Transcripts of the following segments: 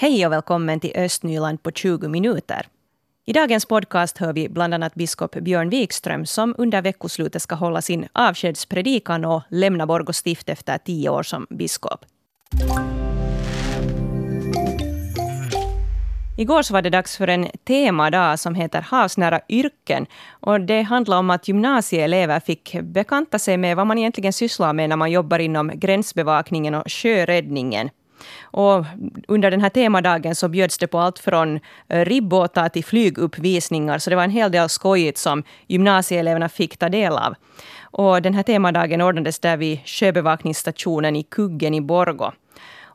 Hej och välkommen till Östnyland på 20 minuter. I dagens podcast hör vi bland annat biskop Björn Wikström som under veckoslutet ska hålla sin avskedspredikan och lämna Borgå stift efter tio år som biskop. Igår så var det dags för en temadag som heter Havsnära yrken. Och det handlar om att gymnasieelever fick bekanta sig med vad man egentligen sysslar med när man jobbar inom gränsbevakningen och sjöräddningen. Och under den här temadagen så bjöds det på allt från eh, ribbåtar till flyguppvisningar, så det var en hel del skojigt som gymnasieeleverna fick ta del av. Och den här temadagen ordnades där vid sjöbevakningsstationen i Kuggen i Borgo.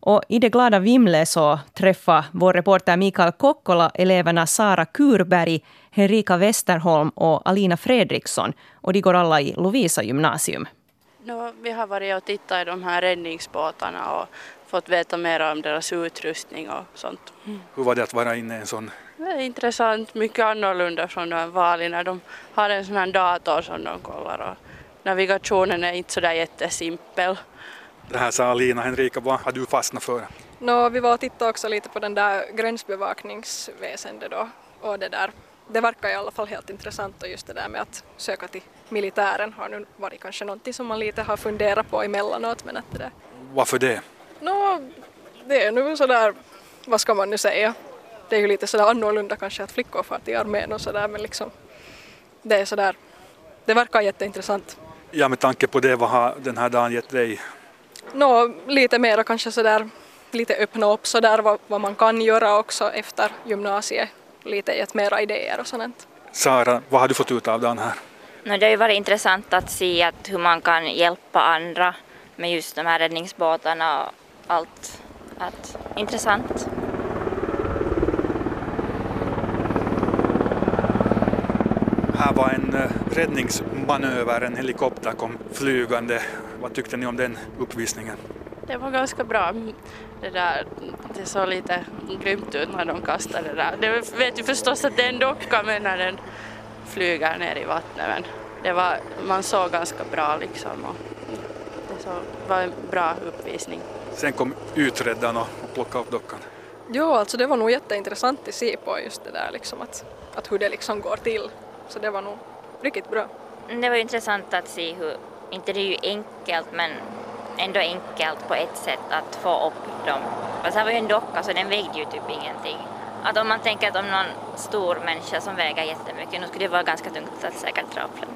Och I det glada vimlet så träffade vår reporter Mikael Kokkola eleverna Sara Kurberg, Henrika Westerholm och Alina Fredriksson. Och de går alla i Lovisa gymnasium. No, vi har varit och tittat i de här räddningsbåtarna och fått veta mer om deras utrustning och sånt. Mm. Hur var det att vara inne i en sån? Det är intressant, mycket annorlunda från de vanliga. De har en sån här dator som de kollar och navigationen är inte sådär jättesimpel. Det här sa Alina Henrika, vad har du fastnat för? No, vi var och tittade också lite på den där gränsbevakningsväsendet då och det där det verkar i alla fall helt intressant och just det där med att söka till militären har nu varit kanske någonting som man lite har funderat på emellanåt men att det där. Varför det? Nå, det är nu sådär, vad ska man nu säga, det är ju lite sådär annorlunda kanske att flickor far till armén och sådär men liksom det är sådär, det verkar jätteintressant. Ja, med tanke på det, vad har den här dagen gett dig? Nå, lite mera kanske sådär, lite öppna upp sådär vad, vad man kan göra också efter gymnasiet, lite gett mera idéer och sånt. Sara, vad har du fått ut av dagen här? No, det har ju varit intressant att se att hur man kan hjälpa andra med just de här räddningsbåtarna och allt. Att, intressant. Här var en eh, räddningsmanöver, en helikopter kom flygande. Vad tyckte ni om den uppvisningen? Det var ganska bra. Det, där, det såg lite grymt ut när de kastade det där. Det vet ju förstås att det är en docka men när den flyger ner i vattnet. Men det var, man såg ganska bra liksom. Och det så, var en bra uppvisning. Sen kom utredaren och plockade upp dockan. Jo, alltså det var nog jätteintressant att se på just det där liksom att, att hur det liksom går till. Så det var nog riktigt bra. Det var intressant att se hur, inte det är ju enkelt men ändå enkelt på ett sätt att få upp dem. Och så här var ju en docka så den vägde ju typ ingenting. Att om man tänker att om någon stor människa som väger jättemycket, nu skulle det vara ganska tungt att säkert dra upp den.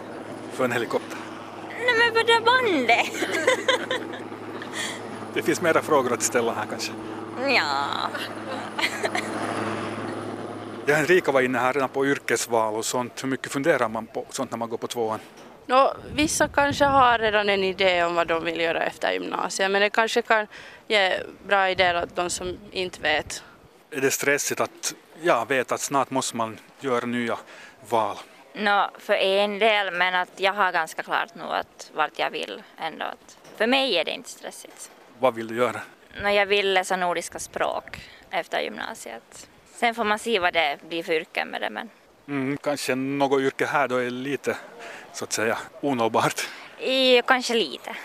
För en helikopter? Nej men vad det bandet! det finns mera frågor att ställa här kanske? Ja. ja, Henrika var inne här redan på yrkesval och sånt. Hur mycket funderar man på sånt när man går på tvåan? No, vissa kanske har redan en idé om vad de vill göra efter gymnasiet men det kanske kan ge bra idéer åt de som inte vet. Är det stressigt att ja, veta att snart måste man göra nya val? No, för en del, men att jag har ganska klart nu att vart jag vill ändå. Att för mig är det inte stressigt. Vad vill du göra? Jag vill läsa nordiska språk efter gymnasiet. Sen får man se vad det blir för yrke med det. Men... Mm, kanske något yrke här då är lite så att säga onåbart? I, kanske lite.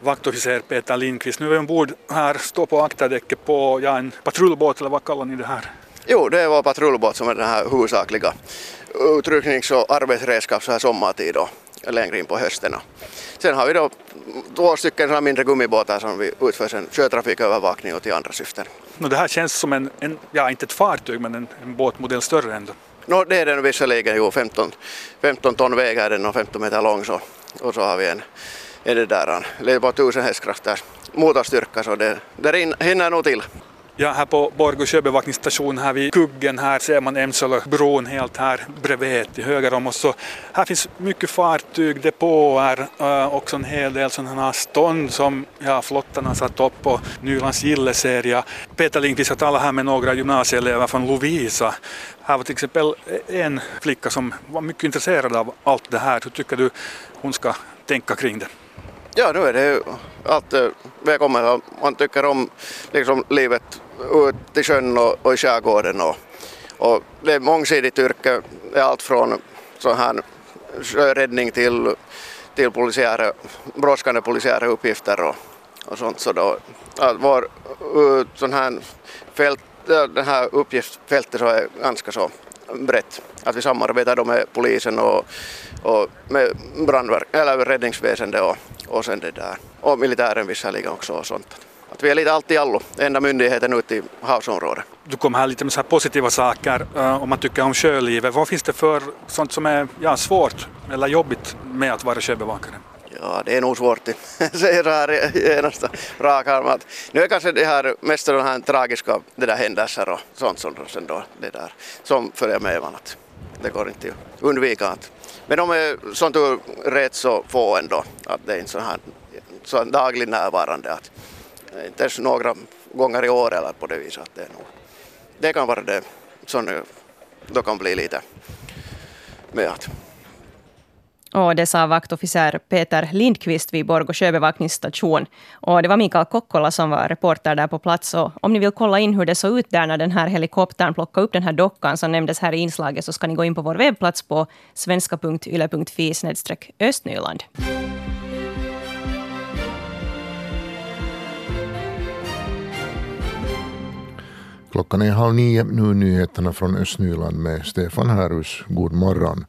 Vaktofficer Peter Lindqvist, nu är vi ombord här, står på akterdäcket på ja, en patrullbåt eller vad kallar ni det här? Jo, det är vår patrullbåt som är den här huvudsakliga utrycknings och arbetsredskap så här sommartid och längre in på hösten. Sen har vi då två stycken mindre gummibåtar som vi utför sen sjötrafikövervakning och till andra syften. No, det här känns som en, en, ja inte ett fartyg men en, en båtmodell större ändå. No, det är den visserligen, jo 15, 15 ton väger den och 15 meter lång så, och så har vi en, en det där, det är på 1000 hästkrafter motorstyrka så det, det hinner nog till. Ja, här på Borgå sjöbevakningsstation här vid kuggen här ser man Emsölöbron helt här bredvid till höger om oss. Så här finns mycket fartyg, depåer, äh, också en hel del sådana här stånd som ja, flottan har satt upp på Nylands gilleserie. Peter Lindqvist har talat här med några gymnasieelever från Lovisa. Här var till exempel en flicka som var mycket intresserad av allt det här. Hur tycker du hon ska tänka kring det? Ja, nu är det allt välkommet. Man tycker om liksom, livet ut i sjön och, och i skärgården. Och, och det är mångsidigt yrke. Det är allt från sån här sjöräddning till, till polisiära, brådskande polisiära uppgifter och, och sånt. Så då, vår sån här fält det här uppgiftsfältet så är ganska så brett. Att vi samarbetar då med polisen och, och med brandverk, eller räddningsväsendet och, och sen det där. Och militären visserligen också och sånt. Att vi är lite allt i allo, enda myndigheten ute i havsområdet. Du kom här lite med så här positiva saker eh, om man tycker om sjölivet. Vad finns det för sånt som är ja, svårt eller jobbigt med att vara sjöbevakare? Ja, det är nog svårt att säga så här genast rak arm. Nu är kanske det här mest de här tragiska det där händelser och sånt som, sen då, det där, som följer med man. Att det går inte att undvika. Att. Men de är sånt rätt så få ändå, att det är inte så här ah, så daglig närvarande. Att, inte ens några gånger i år eller på det viset. Att det, är nog, det kan vara det som då kan bli lite med att och det sa vaktofficer Peter Lindqvist vid Borgå sjöbevakningsstation. Och det var Mikael Kokkola som var reporter där på plats. Och om ni vill kolla in hur det såg ut där när den här helikoptern plockade upp den här dockan som nämndes här i inslaget så ska ni gå in på vår webbplats på svenska.yle.fi östnyland. Klockan är halv nio, nu nyheterna från Östnyland med Stefan Härus. God morgon.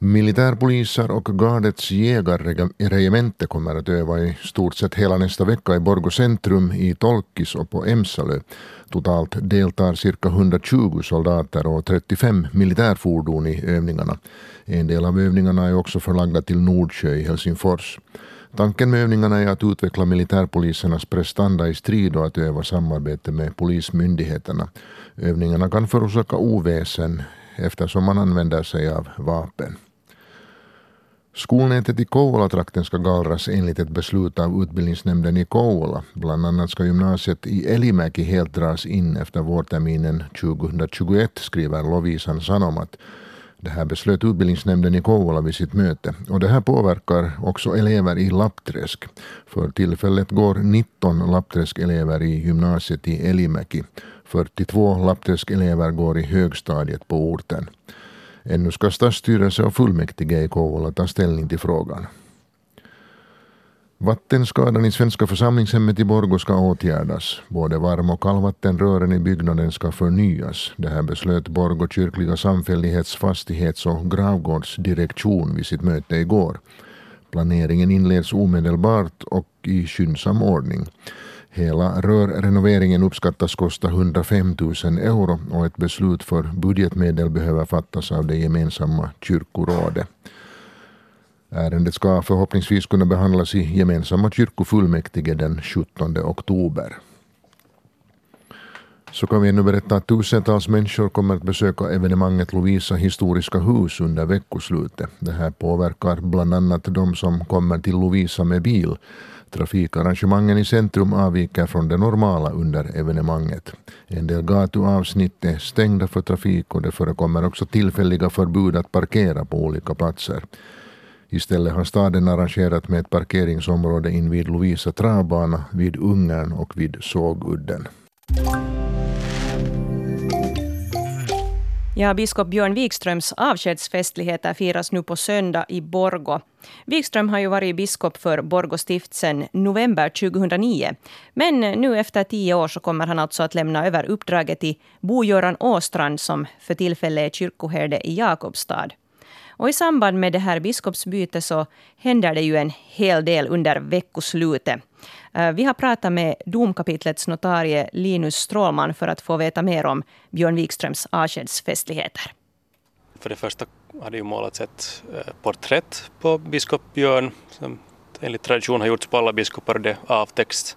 Militärpoliser och gardets jägarregemente kommer att öva i stort sett hela nästa vecka i Borgå centrum, i Tolkis och på Emsalö. Totalt deltar cirka 120 soldater och 35 militärfordon i övningarna. En del av övningarna är också förlagda till Nordsjö i Helsingfors. Tanken med övningarna är att utveckla militärpolisernas prestanda i strid och att öva samarbete med polismyndigheterna. Övningarna kan förorsaka oväsen eftersom man använder sig av vapen. Skolnätet i Kouvola-trakten ska gallras enligt ett beslut av utbildningsnämnden i Kouvola. Bland annat ska gymnasiet i Elimäki helt dras in efter vårterminen 2021, skriver Lovisan Sanomat. Det här beslöt utbildningsnämnden i Kouvola vid sitt möte. Och det här påverkar också elever i Lappträsk. För tillfället går 19 Lappträsk-elever i gymnasiet i Elimäki. 42 Lappträsk-elever går i högstadiet på orten. Ännu ska stadsstyrelse och fullmäktige i Kouvola ta ställning till frågan. Vattenskadan i Svenska församlingshemmet i Borgå ska åtgärdas. Både varm och kallvattenrören i byggnaden ska förnyas. Det här beslöt Borgå kyrkliga samfällighets fastighets och gravgårdsdirektion vid sitt möte igår. Planeringen inleds omedelbart och i skyndsam ordning. Hela rörrenoveringen uppskattas kosta 105 000 euro och ett beslut för budgetmedel behöver fattas av det gemensamma kyrkorådet. Ärendet ska förhoppningsvis kunna behandlas i gemensamma kyrkofullmäktige den 17 oktober. Så kan vi ännu berätta att tusentals människor kommer att besöka evenemanget Lovisa historiska hus under veckoslutet. Det här påverkar bland annat de som kommer till Lovisa med bil Trafikarrangemangen i centrum avviker från det normala under evenemanget. En del gatuavsnitt är stängda för trafik och det förekommer också tillfälliga förbud att parkera på olika platser. Istället har staden arrangerat med ett parkeringsområde invid Lovisa travbana, vid Ungern och vid Sågudden. Ja, biskop Björn Wikströms avskedsfestligheter firas nu på söndag i Borgo. Wikström har ju varit biskop för Borgå stift sedan november 2009. Men nu efter tio år så kommer han alltså att lämna över uppdraget till Bo-Göran Åstrand som för tillfället är kyrkoherde i Jakobstad. Och I samband med det här biskopsbytet så händer det ju en hel del under veckoslutet. Eh, vi har pratat med domkapitlets notarie Linus Strålman för att få veta mer om Björn Wikströms avskedsfestligheter. För det första hade ju målats ett eh, porträtt på biskop Björn som enligt tradition har gjorts på alla biskopar. Det avtäcks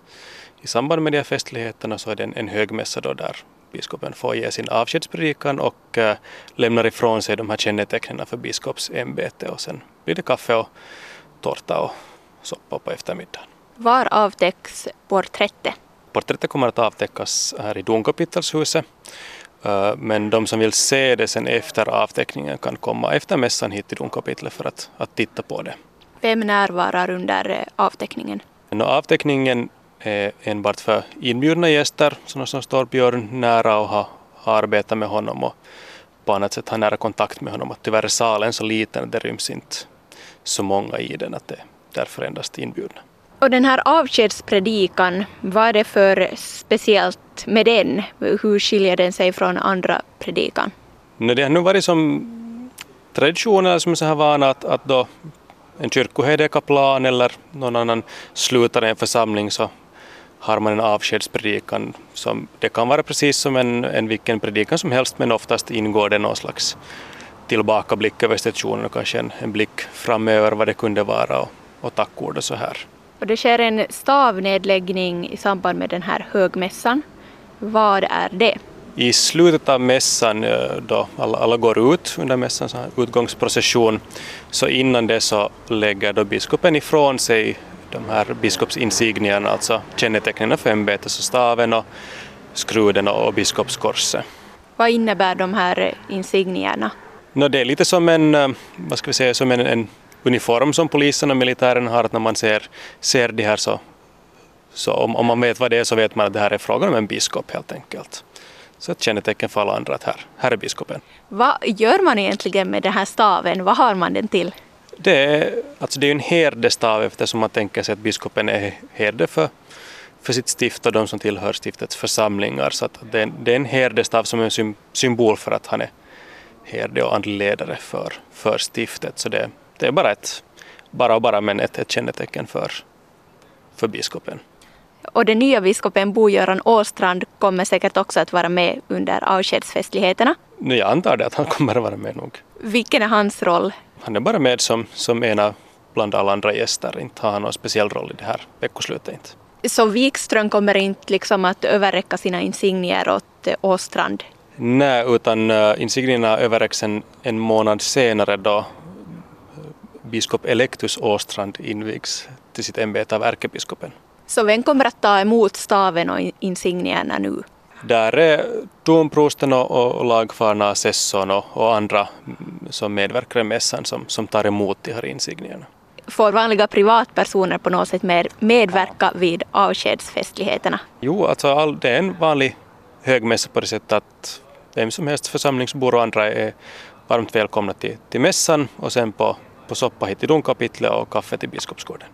i samband med de här festligheterna så är det en, en högmässa då där biskopen får ge sin avskedspredikan och äh, lämnar ifrån sig de här kännetecknen för biskopsämbetet och sen blir det kaffe och tårta och soppa på eftermiddagen. Var avtäcks porträttet? Porträttet kommer att avtäckas här i domkapitelshuset men de som vill se det sen efter avteckningen kan komma efter mässan hit till domkapitlet för att, att titta på det. Vem närvarar under äh, avteckningen? avteckningen är enbart för inbjudna gäster, sådana som står Björn nära och har, har arbetat med honom och på annat sätt har nära kontakt med honom. Att tyvärr är salen så liten att det ryms inte så många i den att det är därför endast inbjudna. Och den här avskedspredikan, vad är det för speciellt med den? Hur skiljer den sig från andra predikan? No, det har nu varit som tradition eller som så här vana att, att då en kyrkoherde, kaplan eller någon annan slutar en församling så har man en avskedspredikan. Som, det kan vara precis som en, en vilken predikan som helst men oftast ingår det någon slags tillbakablick över situationen och kanske en, en blick framöver vad det kunde vara och, och tackord och så här. Och det sker en stavnedläggning i samband med den här högmässan. Vad är det? I slutet av mässan, eh, då alla, alla går ut under mässans utgångsprocession, så innan det så lägger då biskopen ifrån sig de här biskopsinsignierna, alltså kännetecknen för ämbetet, så staven och skruden och biskopskorset. Vad innebär de här insignierna? No, det är lite som en, eh, vad ska vi säga, som en, en uniform som polisen och militären har, att när man ser, ser de här så, så om, om man vet vad det är så vet man att det här är frågan om en biskop helt enkelt. Så ett kännetecken för alla andra att här, här är biskopen. Vad gör man egentligen med den här staven? Vad har man den till? Det är, alltså det är en herdestav eftersom man tänker sig att biskopen är herde för, för sitt stift och de som tillhör stiftets församlingar. Så att det, är, det är en herdestav som är en symbol för att han är herde och andlig ledare för, för stiftet. Så det, det är bara ett, bara och bara men ett, ett kännetecken för, för biskopen. Och den nya biskopen Bo-Göran Åstrand kommer säkert också att vara med under avskedsfestligheterna. Nu, jag antar det att han kommer att vara med nog. Vilken är hans roll? Han är bara med som, som en av bland alla andra gäster. Inte har han någon speciell roll i det här veckoslutet. Inte. Så Wikström kommer inte liksom att överräcka sina insignier åt Åstrand? Nej, utan uh, insignierna överräcks en, en månad senare då biskop Electus Åstrand invigs till sitt ämbete av ärkebiskopen. Så vem kommer att ta emot staven och insignierna nu? Där är domprosten och, lagfarna assessorn och, andra som medverkar i mässan som, som tar emot de här insignierna. Får vanliga privatpersoner på något sätt med, medverka vid avskedsfestligheterna? Jo, alltså all, det är en vanlig högmässa på det sättet att vem som helst, församlingsbor och andra är varmt välkomna till, till mässan och sen på, på soppa hit till domkapitlet och kaffe till Biskopsgården.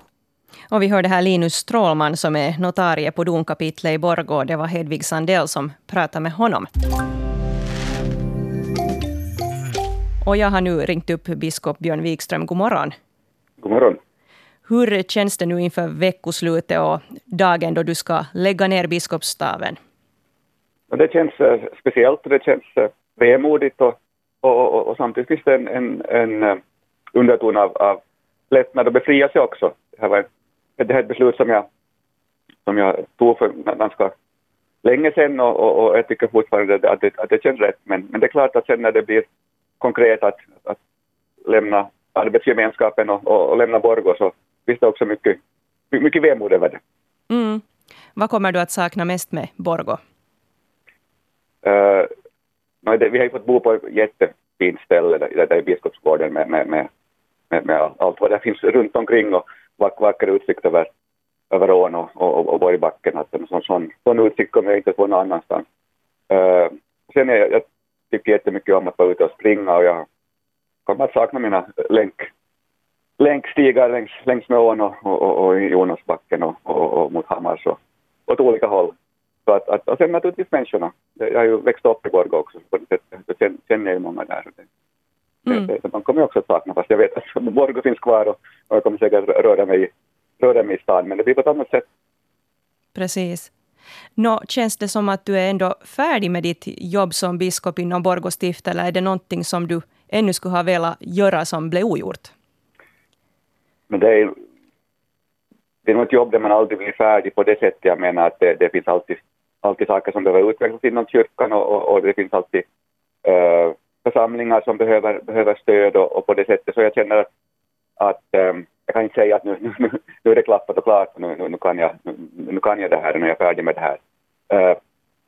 Och vi hörde här Linus Strålman som är notarie på domkapitlet i Borgå. Det var Hedvig Sandell som pratade med honom. Och jag har nu ringt upp biskop Björn Wikström. God morgon. God morgon. Hur känns det nu inför veckoslutet och dagen då du ska lägga ner biskopsstaven? Det känns uh, speciellt och det känns uh, vemodigt och, och, och, och, samtidigt finns det en, en, en uh, underton av, av lättnad och befrielse också. Det här var det här är ett beslut som jag, som jag tog för ganska länge sedan och, och, och jag tycker fortfarande att det, att det känns rätt. Men, men det är klart att sen när det blir konkret att, att lämna arbetsgemenskapen och, och, och lämna Borgå så finns det också mycket, mycket vemod över det. Mm. Vad kommer du att sakna mest med Borgå? Uh, det, vi har ju fått bo på ett jättefint ställe där, där i Biskopsgården med, med, med, med, med allt vad det finns runt omkring och vack, vacker utsikt över, över ån och, och, och Borgbacken. Att en sån, sån, sån utsikt kommer jag inte få någon annanstans. Uh, sen är jag, jag tycker jättemycket om att vara ute och springa och jag kommer att sakna mina länk, länkstigar längs, längs med ån och, och, och i Jonasbacken och, och, och mot Hammars och åt olika håll. Så att, att, och sen naturligtvis människorna. Jag har ju växt upp i Borgå också, så på det sättet känner jag ju många där. Mm. Man kommer också att sakna, fast jag vet att Borgå finns kvar och, och jag kommer säkert röra mig, röra mig i stan, men det blir på ett annat sätt. Precis. Nå, känns det som att du är ändå färdig med ditt jobb som biskop inom Borgå stift, eller är det någonting som du ännu skulle ha velat göra som blev ogjort? Men det är, det är nog ett jobb där man aldrig blir färdig på det sättet. Jag menar att det, det finns alltid, alltid saker som behöver utvecklas inom kyrkan och, och, och det finns alltid uh, församlingar som behöver, behöver stöd och, och, på det sättet. Så jag känner att, att um, jag kan inte säga att nu, nu, nu är det klappat och klart, nu, nu, nu, kan jag, nu, nu kan jag det här, nu är jag färdig med det här. Äh,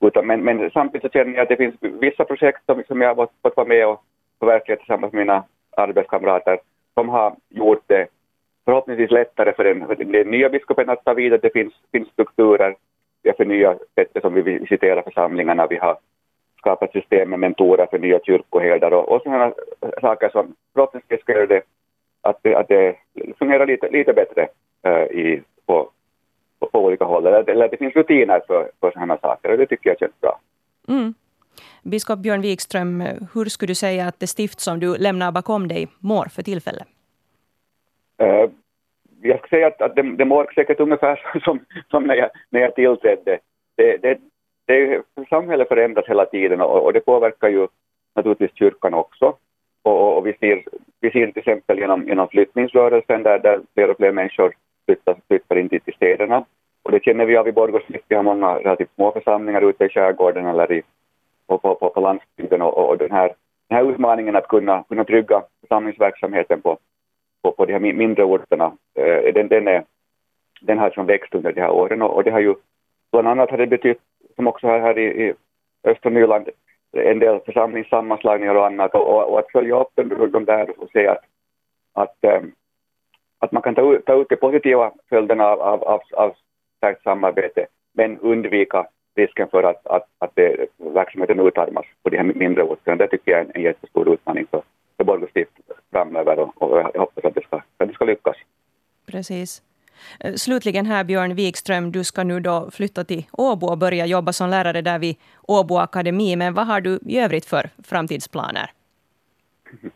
utan, men, men samtidigt så känner jag att det finns vissa projekt som, som jag har fått, fått vara med och förverkliga tillsammans med mina arbetskamrater som har gjort det förhoppningsvis lättare för den, för den nya biskopen att ta vidare. Det finns, finns strukturer, vi har förnyat sättet som vi visiterar församlingarna, vi har skapa system med mentorer för nya kyrkoherdar och, och sådana saker som förhoppningsvis ska göra det att, att det fungerar lite, lite bättre uh, i på, på, på olika håll. Eller, eller det finns rutiner för, för sådana saker och det tycker jag känns bra. Mm. Biskop Björn Wikström, hur skulle du säga att det stift som du lämnar bakom dig mår för tillfället? Uh, jag skulle säga att, att det, det mår säkert ungefär som, som när, jag, när jag tillträdde. Det, det, det, samhället förändras hela tiden och, och det påverkar ju naturligtvis kyrkan också. Och, och, vi, ser, vi ser till exempel genom, genom flyttningsrörelsen där, där fler och fler människor flyttar, flyttar in till städerna. Och det känner vi av i Borgårdslift. Vi har många relativt små församlingar ute i skärgården eller i, på, på, på, på landsbygden och, och, den, här, den här utmaningen att kunna, kunna trygga församlingsverksamheten på, på, på de här mindre orterna, eh, den, den, är, den har som växt under de här åren och, och det har ju bland annat har det betytt, som också har här i, i östra Nyland, en del församlingssammanslagningar och annat och, och, och att följa upp de, de där och se att, att, äm, att man kan ta, ta ut de positiva följderna av, av, av, av stärkt samarbete men undvika risken för att, att, att det, verksamheten utarmas på de här mindre orterna. Det tycker jag är en, en jättestor utmaning för, för Borgå stift framöver och, och jag hoppas att det, ska, att det ska lyckas. Precis. Eh, slutligen här Björn Wikström, du ska nu då flytta till Åbo och börja jobba som lärare där vid Åbo Akademi. Men vad har du i övrigt för framtidsplaner?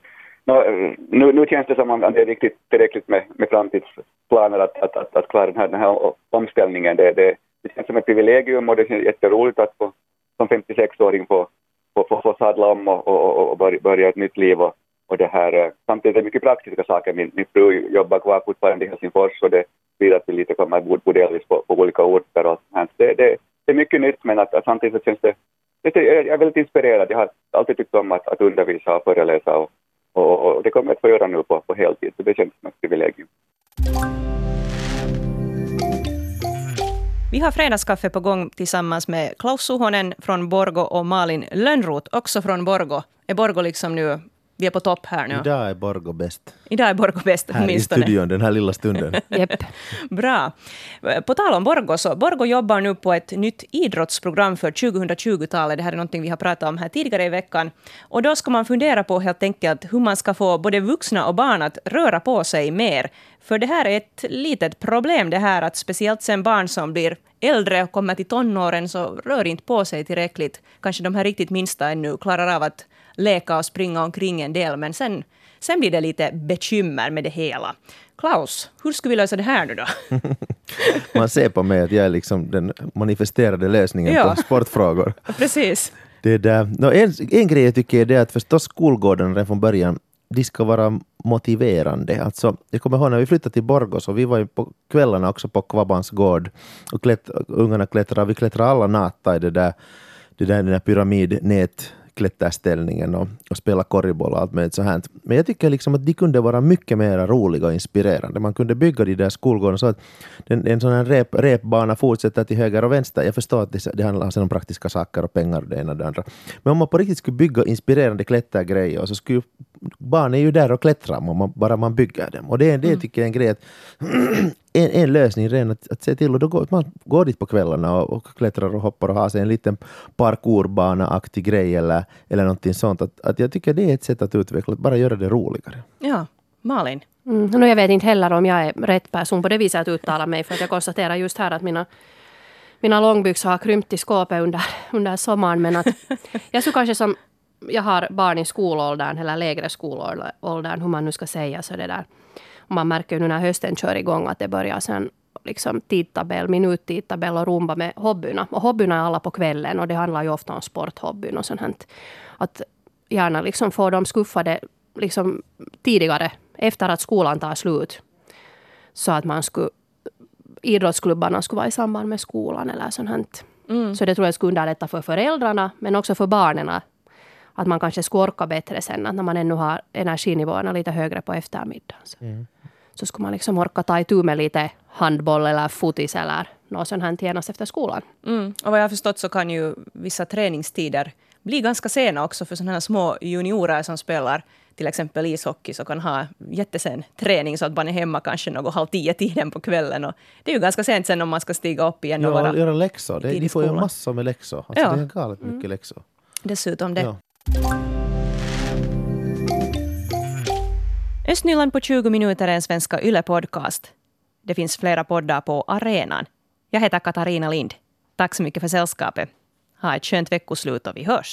No, eh, nu, nu känns det som att det är riktigt tillräckligt med, med framtidsplaner att, att, att, att klara den här, den här omställningen. Det, det, det känns som ett privilegium och det känns jätteroligt att få, som 56-åring få, få, få, få sadla om och, och, och börja ett nytt liv. Och, och det här, eh, samtidigt är det mycket praktiska saker. Min, min fru jobbar kvar fortfarande i Helsingfors och det sprida att vi lite kommer bo delvis på, på olika orter. Och det, det, det är mycket nytt men att, att samtidigt så känns det, det, jag är väldigt inspirerad. Jag har alltid tyckt om att, att undervisa och föreläsa och, och, och det kommer jag att få göra nu på, på heltid så det känns som ett privilegium. Vi har fredagskaffe på gång tillsammans med Klaus Suhonen från Borgo och Malin Lönnroth, också från Borgo. Är Borgo liksom nu vi är på topp här nu. Idag är Borgo bäst. Idag är Borgo bäst här åtminstone. i studion den här lilla stunden. Jepp. Bra. På tal om Borgo, så Borgo jobbar nu på ett nytt idrottsprogram för 2020-talet. Det här är någonting vi har pratat om här tidigare i veckan. Och då ska man fundera på helt enkelt hur man ska få både vuxna och barn att röra på sig mer. För det här är ett litet problem det här att speciellt sen barn som blir äldre och kommer till tonåren så rör inte på sig tillräckligt. Kanske de här riktigt minsta ännu klarar av att leka och springa omkring en del, men sen, sen blir det lite bekymmer med det hela. Klaus, hur ska vi lösa det här nu då? Man ser på mig att jag är liksom den manifesterade lösningen ja. på sportfrågor. Precis. Det där. No, en, en grej jag tycker är det att förstås skolgården redan från början de ska vara motiverande. Alltså, jag kommer ihåg när vi flyttade till Borgås. och vi var ju på kvällarna också på Kvabbans gård och klätt, ungarna klättrade, vi klättrade alla natta i det där, det där, den där pyramidnät klätterställningen och, och spela korgboll och allt möjligt sånt. Men jag tycker liksom att de kunde vara mycket mer roliga och inspirerande. Man kunde bygga de där skolgårdarna så att den, en sån här rep, repbana fortsätter till höger och vänster. Jag förstår att det, det handlar alltså om praktiska saker och pengar och det ena och det andra. Men om man på riktigt skulle bygga inspirerande klättergrejer så skulle barn är ju där och klättrar om man, bara man bygger dem. Och det, det mm. tycker jag är en grej att en, en lösning ren att, att se till och då går man går dit på kvällarna och, och klättrar och hoppar och har sig en liten parkourbana-aktig grej eller, eller någonting sånt. Att, att jag tycker det är ett sätt att utveckla, att bara göra det roligare. Ja, Malin? Mm, no, jag vet inte heller om jag är rätt person på det viset att uttala mig för att jag konstaterar just här att mina mina långbyxor har krympt i skåpet under, under sommaren. Men att jag skulle kanske som jag har barn i skolåldern eller lägre skolåldern, hur man nu ska säga. Så det där. Och man märker ju nu när hösten kör igång att det börjar sen liksom tidtabell, minuttidtabell och rumba med hobbyerna. Och hobbyerna är alla på kvällen och det handlar ju ofta om sporthobbyn och sånt. Här. Att gärna liksom få dem skuffade liksom tidigare, efter att skolan tar slut. Så att man skulle, idrottsklubbarna skulle vara i samband med skolan eller sånt. Här. Mm. Så det tror jag skulle underlätta för föräldrarna men också för barnen att man kanske skulle orka bättre sen, när man ännu har energinivåerna lite högre på eftermiddagen. Så, mm. så skulle man liksom orka ta itu med lite handboll eller fotis eller något sånt här genast efter skolan. Mm. Och vad jag har förstått så kan ju vissa träningstider bli ganska sena också för sådana här små juniorer som spelar till exempel ishockey så kan ha jättesen träning så att man är hemma kanske något halv tio tiden på kvällen. Och det är ju ganska sent sen om man ska stiga upp igen och ja, vara göra läxor. Det, de får ju massor med läxor. Alltså, ja. Det är galet mycket mm. läxor. Dessutom det. Ja. Östnyland på 20 minuter är en svenska YLE-podcast. Det finns flera poddar på arenan. Jag heter Katarina Lind. Tack så mycket för sällskapet. Ha ett skönt veckoslut och vi hörs.